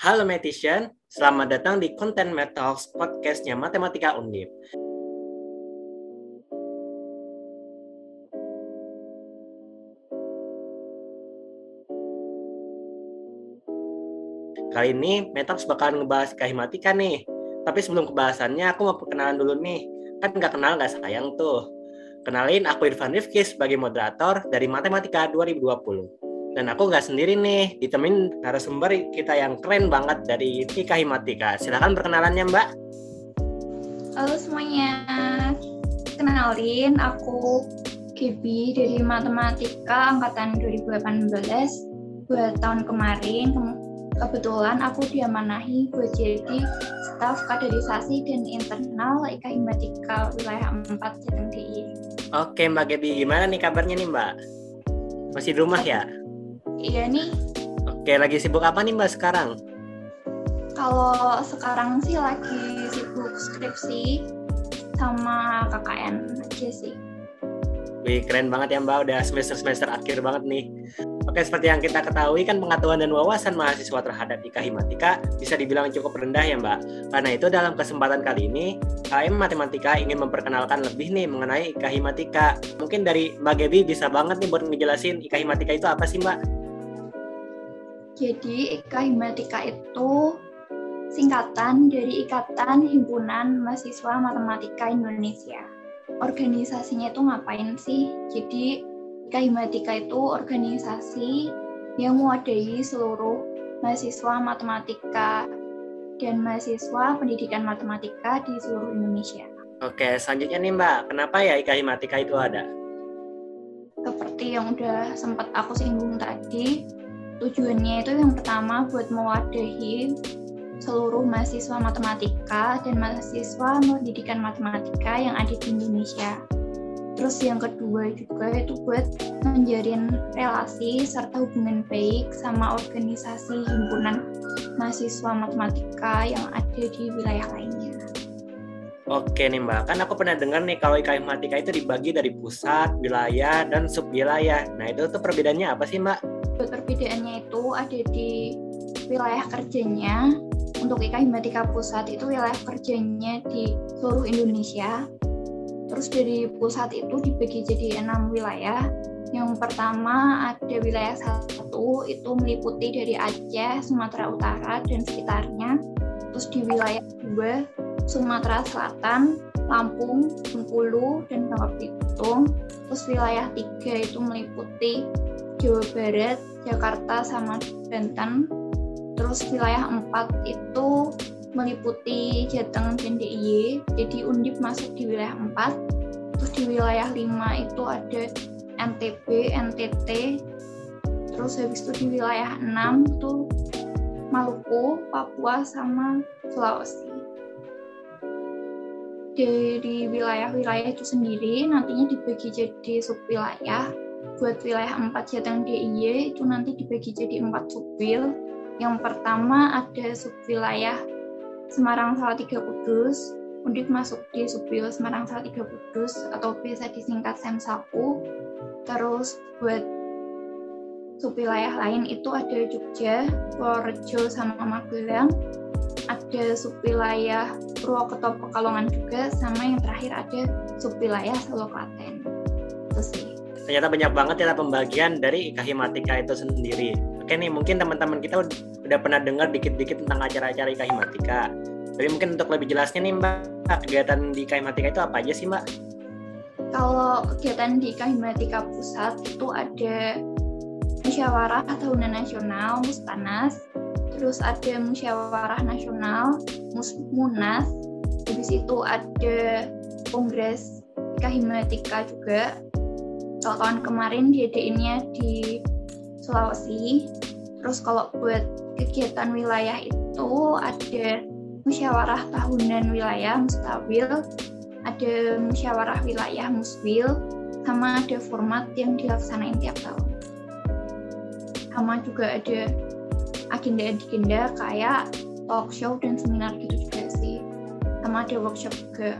Halo Matician, selamat datang di Content Talks podcastnya Matematika Undip. Kali ini Metax bakalan ngebahas kahimatika nih. Tapi sebelum kebahasannya, aku mau perkenalan dulu nih. Kan nggak kenal nggak sayang tuh. Kenalin, aku Irfan Rifki sebagai moderator dari Matematika 2020. Dan aku nggak sendiri nih, ditemenin narasumber kita yang keren banget dari Tika Himatika. Silahkan perkenalannya Mbak. Halo semuanya, kenalin aku Gibi dari Matematika Angkatan 2018 buat tahun kemarin. Kebetulan aku diamanahi buat jadi staf kaderisasi dan internal IKA Himatika wilayah 4 Jateng DI. Oke Mbak Gebi, gimana nih kabarnya nih Mbak? Masih di rumah ya? Iya nih. Oke, lagi sibuk apa nih Mbak sekarang? Kalau sekarang sih lagi sibuk skripsi sama KKN aja sih. Wih, keren banget ya Mbak, udah semester-semester akhir banget nih. Oke, seperti yang kita ketahui kan pengetahuan dan wawasan mahasiswa terhadap IKA Himatika bisa dibilang cukup rendah ya Mbak. Karena itu dalam kesempatan kali ini, KM Matematika ingin memperkenalkan lebih nih mengenai IKA Himatika. Mungkin dari Mbak Gebi bisa banget nih buat ngejelasin IKA Himatika itu apa sih Mbak? Jadi IKA Himatika itu singkatan dari Ikatan Himpunan Mahasiswa Matematika Indonesia. Organisasinya itu ngapain sih? Jadi IKA Himatika itu organisasi yang mewadahi seluruh mahasiswa matematika dan mahasiswa pendidikan matematika di seluruh Indonesia. Oke, selanjutnya nih Mbak, kenapa ya IKA Himatika itu ada? Seperti yang udah sempat aku singgung tadi, Tujuannya itu yang pertama buat mewadahi seluruh mahasiswa matematika dan mahasiswa pendidikan matematika yang ada di Indonesia. Terus yang kedua juga itu buat menjalin relasi serta hubungan baik sama organisasi himpunan mahasiswa matematika yang ada di wilayah lainnya. Oke nih Mbak, kan aku pernah dengar nih kalau IKM Matematika itu dibagi dari pusat, wilayah, dan subwilayah. Nah itu tuh perbedaannya apa sih Mbak? Perbedaannya itu ada di wilayah kerjanya. Untuk IKA Himatika Pusat itu wilayah kerjanya di seluruh Indonesia. Terus dari pusat itu dibagi jadi enam wilayah. Yang pertama ada wilayah satu itu meliputi dari Aceh, Sumatera Utara dan sekitarnya. Terus di wilayah dua Sumatera Selatan, Lampung, Bengkulu, dan Bangka Belitung. Terus wilayah tiga itu meliputi Jawa Barat, Jakarta sama Banten. Terus wilayah 4 itu meliputi Jateng dan DIY. Jadi Undip masuk di wilayah 4. Terus di wilayah 5 itu ada NTB, NTT. Terus habis itu di wilayah 6 itu Maluku, Papua sama Sulawesi. Dari wilayah-wilayah itu sendiri nantinya dibagi jadi subwilayah buat wilayah 4 Jateng DIY itu nanti dibagi jadi 4 subwil. Yang pertama ada subwilayah Semarang Salatiga Kudus. Undip masuk di subwil Semarang Salatiga Kudus atau bisa disingkat Semsaku. Terus buat subwilayah lain itu ada Jogja, Purworejo sama Magelang. Ada subwilayah Purwokerto Pekalongan juga sama yang terakhir ada subwilayah Solo Klaten. Itu sih ternyata banyak banget ya pembagian dari Kahimatika itu sendiri. Oke nih, mungkin teman-teman kita udah pernah dengar dikit-dikit tentang acara-acara Kahimatika. Tapi mungkin untuk lebih jelasnya nih Mbak, kegiatan di Kahimatika itu apa aja sih Mbak? Kalau kegiatan di Kahimatika Pusat itu ada musyawarah tahunan nasional Mustanas, terus ada musyawarah nasional Musmunas, habis itu ada kongres Kahimatika juga, kalau tahun kemarin diadainnya di Sulawesi. Terus kalau buat kegiatan wilayah itu ada musyawarah tahunan wilayah Mustawil, ada musyawarah wilayah Muswil, sama ada format yang dilaksanain tiap tahun. Sama juga ada agenda-agenda kayak talk show dan seminar gitu juga sih. Sama ada workshop juga.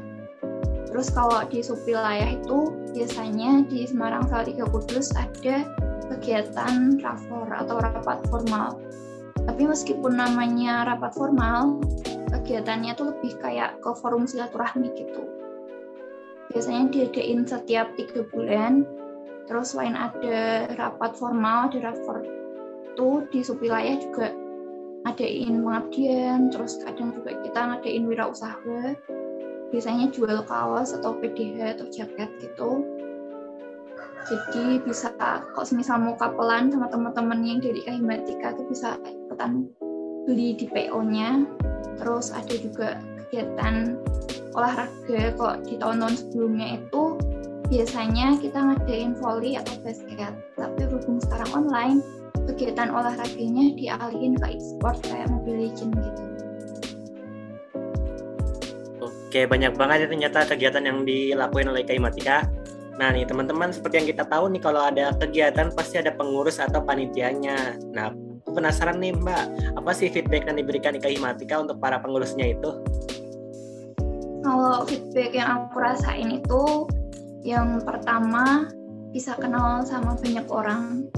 Terus kalau di subwilayah itu biasanya di Semarang Salatiga Kudus ada kegiatan rapor atau rapat formal. Tapi meskipun namanya rapat formal, kegiatannya tuh lebih kayak ke forum silaturahmi gitu. Biasanya diadain setiap tiga bulan, terus selain ada rapat formal, ada rapat tuh di subwilayah juga adain pengabdian, terus kadang juga kita ngadain wirausaha, biasanya jual kaos atau PDH atau jaket gitu. Jadi bisa kok semisal mau kapelan sama teman-teman yang dari Kahimatika tuh bisa ikutan beli di PO-nya. Terus ada juga kegiatan olahraga kok di tahun-tahun sebelumnya itu biasanya kita ngadain volley atau basket. Tapi berhubung sekarang online, kegiatan olahraganya dialihin ke e-sport kayak Mobile Legends gitu. Oke, banyak banget ya ternyata kegiatan yang dilakuin oleh Kaimatika. Nah nih teman-teman, seperti yang kita tahu nih kalau ada kegiatan pasti ada pengurus atau panitianya. Nah, aku penasaran nih Mbak, apa sih feedback yang diberikan Kaimatika untuk para pengurusnya itu? Kalau feedback yang aku rasain itu, yang pertama bisa kenal sama banyak orang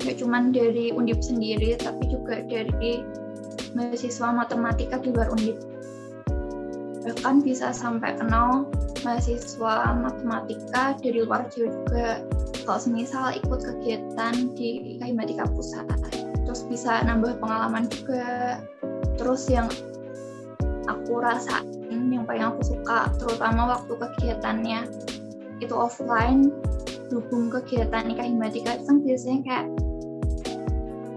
gak cuma dari undip sendiri tapi juga dari mahasiswa matematika di luar undip bahkan bisa sampai kenal mahasiswa matematika dari luar juga. Kalau semisal ikut kegiatan di Kahimatika Pusat terus bisa nambah pengalaman juga. Terus yang aku rasain yang paling aku suka terutama waktu kegiatannya itu offline dukung kegiatan nikah himatika itu kan biasanya kayak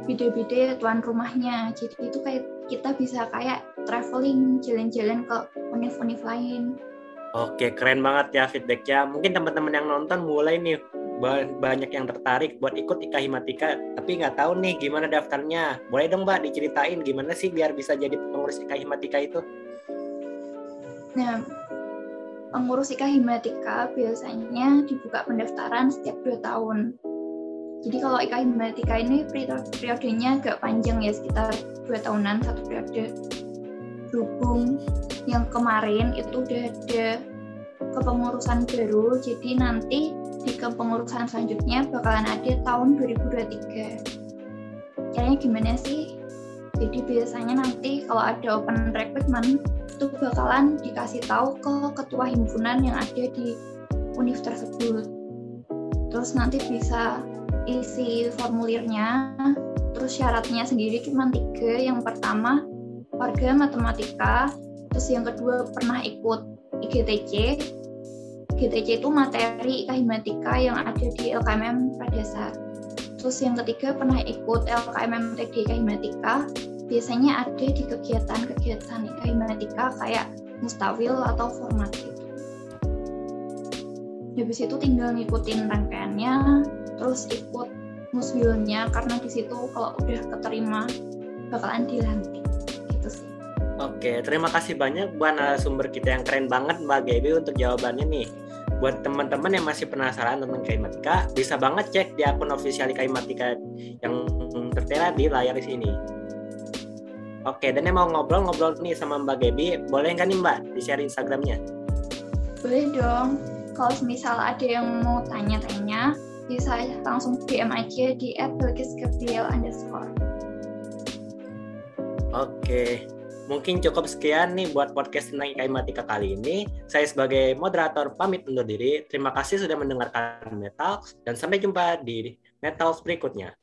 beda-beda tuan rumahnya jadi itu kayak kita bisa kayak traveling jalan-jalan ke univ-univ lain Oke, keren banget ya feedbacknya. Mungkin teman-teman yang nonton mulai nih banyak yang tertarik buat ikut Ika Himatika, tapi nggak tahu nih gimana daftarnya. Boleh dong Mbak diceritain gimana sih biar bisa jadi pengurus Ika Himatika itu? Nah, pengurus Ika Himatika biasanya dibuka pendaftaran setiap dua tahun. Jadi kalau IKA Himatika ini periodenya agak panjang ya, sekitar dua tahunan satu periode. Berhubung yang kemarin itu udah ada kepengurusan baru, jadi nanti di kepengurusan selanjutnya bakalan ada tahun 2023. Caranya gimana sih? Jadi biasanya nanti kalau ada open recruitment itu bakalan dikasih tahu ke ketua himpunan yang ada di univ tersebut. Terus nanti bisa isi formulirnya terus syaratnya sendiri cuma tiga. Yang pertama warga matematika terus yang kedua pernah ikut IGTC IGTC itu materi kahimatika yang ada di LKMM Pradasar terus yang ketiga pernah ikut LKMM TD Kahimatika. Biasanya ada di kegiatan-kegiatan kahimatika kayak mustawil atau formatif habis itu tinggal ngikutin rangkaiannya terus ikut muswilnya karena di situ kalau udah keterima bakalan dilantik gitu sih. Oke, terima kasih banyak buat narasumber kita yang keren banget Mbak Gaby untuk jawabannya nih. Buat teman-teman yang masih penasaran tentang Kaimatika, bisa banget cek di akun official Kaimatika yang tertera di layar di sini. Oke, dan yang mau ngobrol-ngobrol nih sama Mbak Gaby, boleh nggak nih Mbak di-share Instagramnya? Boleh dong. Kalau misal ada yang mau tanya-tanya, bisa langsung DM aja di underscore. Oke, mungkin cukup sekian nih buat podcast tentang IKI Matika kali ini. Saya sebagai moderator pamit undur diri. Terima kasih sudah mendengarkan Metal dan sampai jumpa di Metal berikutnya.